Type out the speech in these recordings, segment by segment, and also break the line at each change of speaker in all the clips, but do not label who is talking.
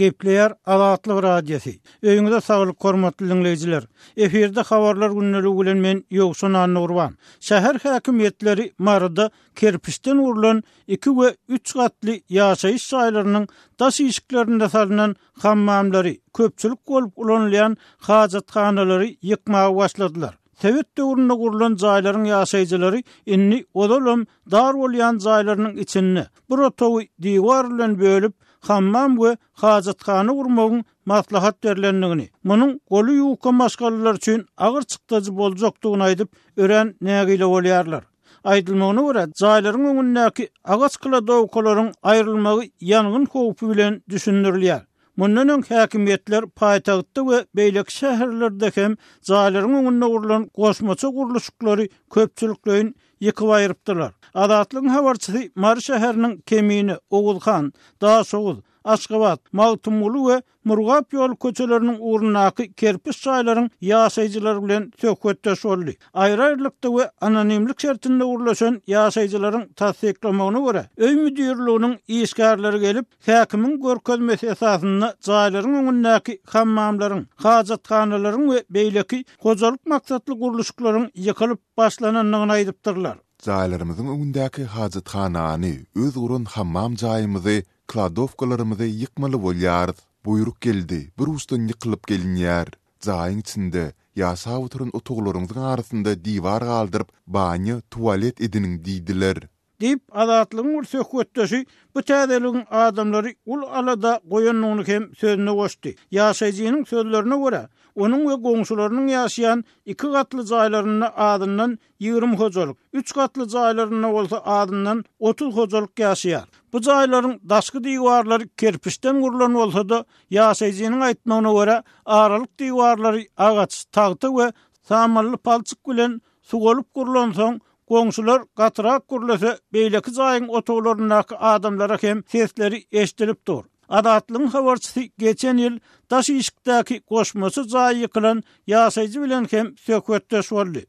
Gepleýär Azatlyk Radiosy, Öýüňize saglyk hormatly diňleýjiler! Efirde Habarlar gündeligi bilen men Ýowşan Annagurban. Şäher häkimiýetleri Maryda kerpiçden gurlan iki we üç gatly ýaşaýyş jaýlarynyň daş işiklerinde salnan hammamlary, köpçülik bolup ulanylýan hajathanalary ýykmaga başladylar. Sowet döwründe gurlan jaýlaryň ýaşaýjylary indi ozalam dar bolýan jaýlarynyň içinde bir otagy diwar bilen bölüp, hammam we hajathana gurmagyň maslahat berlendigini, munuň goly ýuwka maşgalalar üçin agyr çykdajy boljakdygyny aýdyp, örän nägile bolýarlar. Aýdylmagyna görä, jaýlaryň öňündäki agaç kladowkalaryň aýrylmagy ýangyn howpy bilen düşündirilýär. Mundan öň häkimiýetler paýtagtda we beýleki şäherlerde hem jaýlaryň öňünde gurlan goşmaça gurluşyklary köpçülikleýin ýykyp aýrypdylar. Azatlygyň habarçysy Mary şäheriniň Kemine, Oguzhan, Daşoguz, Aşgabat, Magtymguly we Murgap ýoly köçeleriniň ugrundaky kerpiç jaýlaryň ýaşaýjylary bilen söhbetdeş boldy. Aýry-aýrylykda we anonimlik şertinde gurlaşan ýaşaýjylaryň tassyklamagyna görä, öý müdirliginiň işgärleri gelip, Häkimiň görkezmesi esasynda jaýlaryň öňündäki hammamlaryň, hajathanalaryň we beýleki hojalyk maksatly gurluşyklaryň ýykylyp başlanandygyny aýdypdyrlar.
Jaýlarymyzyň öňündäki hajathanany, öz guran hammam jaýymyzy, kladowkalarymyzy ýykmaly bolýarys. Buýruk geldi, bir uçdan ýykylyp gelinýär. Jaýyň içinde, ýaşap oturan otaglaryňyzyň arasynda diwar galdyryp, banýa, tualet ediniň diýdiler.
Diýip, Azatlygyň bir söhbetdeşi bu täzeligiň adamlary uly alada goýandygyny hem sözüne goşdy. Ýaşaýjynyň sözlerine görä, onuň we goňşularynyň ýaşaýan iki gatly jaýlarynda azyndan ýigrimi hojalyk, üç gatly jaýlarynda bolsa azyndan otuz hojalyk ýaşaýar. Bu jaýlaryň daşky diwarlary kerpiçden gurlan bolsa-da, ýaşaýjynyň aýtmagyna görä, aralyk diwarlary agaç, tagta we samally palçyk bilen sugalyp gurlansoň, Goňşular gatyrak gürlese, beýleki jaýyň otaglaryndaky adamlara hem sesleri eşidilip dur. Azatlygyň habarçysy geçen ýyl daş işikdäki goşmaça jaýy ýykylan ýaşaýjy bilen hem söhbetdeş boldy.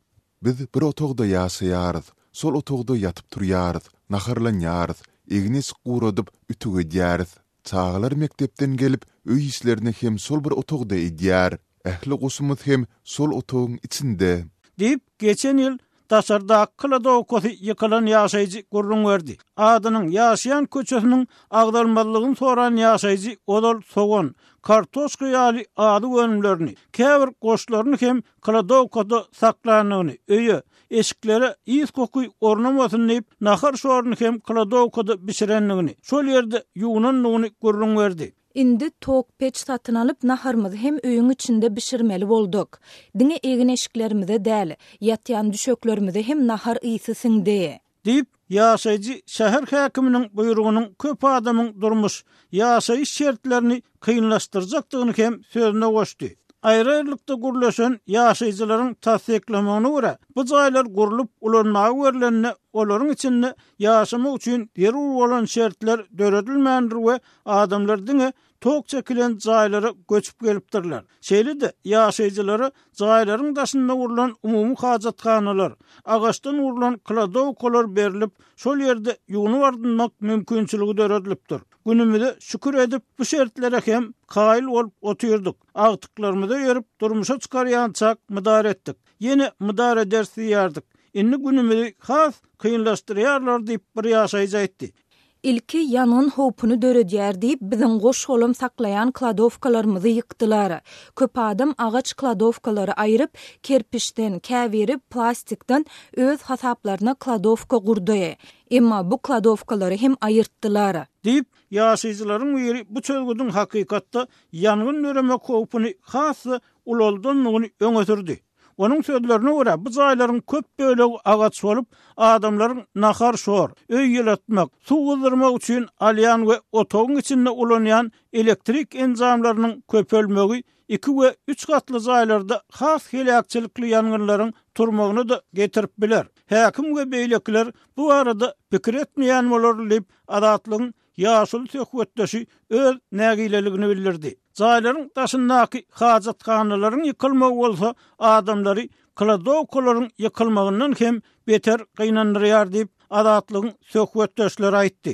Biz bir otagda ýaşaýarys. Şol otagda ýatyp-turýarys, naharlanýarys, egin-eşik guradyp, ütük edýäris. Çagalar mekdepden gelip, öý işlerini hem şol bir otagda edýär. Ähli goşumyz hem şol otagyň içinde.
Diýip, geçen ýyl daşardaky kladowkasy ýykylan ýaşaýjy gürrüň berdi. Adynyň, ýaşaýan köçesiniň agzalmazlygyny soran ýaşaýjy ozal sogan, kartoşka ýaly azyk önümlerini, käbir goşlaryny hem kladowkada saklanyny, öýe, eşiklere ys-koky ornamasyn diýip, nahar-şoruny hem kladowkada bişirendigini, şol ýerde ýuwnandygyny gürrüň berdi.
Indi tok peç satyn alyp, naharymyzy hem öýüň içinde bişirmeli bolduk. Diňe egin-eşiklerimize däl, ýatýan düşeklerimize hem nahar ysy siňdi.
Diýip, ýaşaýjy şäher häkiminiň buýrugynyň köp adamyň durmuş, ýaşaýyş şertlerini kynlaşdyrjakdygyny hem sözüne goşdy. Aýry-aýrylykda gürleşen ýaşaýjylaryň tassyklamagyna görä, bu jaýlar gurlup ulanmaga berlende, olaryň içinde ýaşamak üçin zerur bolan şertler döredilmändir we adamlar diňe tok çekilen jaýlara göçüp gelipdirler. Şeýle-de ýaşaýjylara jaýlaryň daşynda gurlan umumy hajathanalar, agaçdan gurlan kladowkalar berlip, şol ýerde ýuwnup artynmak mümkinçiligi döredilipdir. Günümize şükür edip, bu şertlere hem kaýyl bolup otyrdyk. Agtyklarymyza ýörüp, durmuşa çykarýançak mydar etdik. Ýene mydar ederis diýýärdik. Indi günümizi has kynlaşdyrýarlar diýip, bir ýaşaýjy aýtdy.
Ilki ýangyn howpuny döredýär diýip, biziň goş-golam saklaýan kladowkalarymyzy ýykdylar. Köp adam agaç kladowkalary aýryp, kerpiçden, käbiri plastikden öz hasaplaryna kladowka gurdy. Emma bu kladowkalary hem aýyrtdylar.
Diýip, ýaşaýjylaryň biri bu çözgüdiň hakykatda ýangyn döremek howpuny has-da ulaldandygyny öňe sürdi. Onuň sözlerine görä, bu jaýlaryň köp bölegi agaç bolup, adamlaryň nahar-şor, öý ýylatmak, suw gyzdyrmak üçin alýan we otagyň içinde ulanýan elektrik enjamlarynyň köpelmegi iki we üç gatly jaýlarda has heläkçilikli ýangynlaryň turmagyna-da getirip biler. Häkim we beýlekiler bu barada pikir etmeýän bolarly diýip, Azatlygyň Ýaşuly söhbetdeşi öz nägileligini bildirdi. Jaýlaryň daşyndaky hajathanalaryň ýykylmagy bolsa adamlary kladowkalaryň ýykylmagyndan hem beter gynandyrýar diýip, Azatlygyň söhbetdeşleri aýtdy.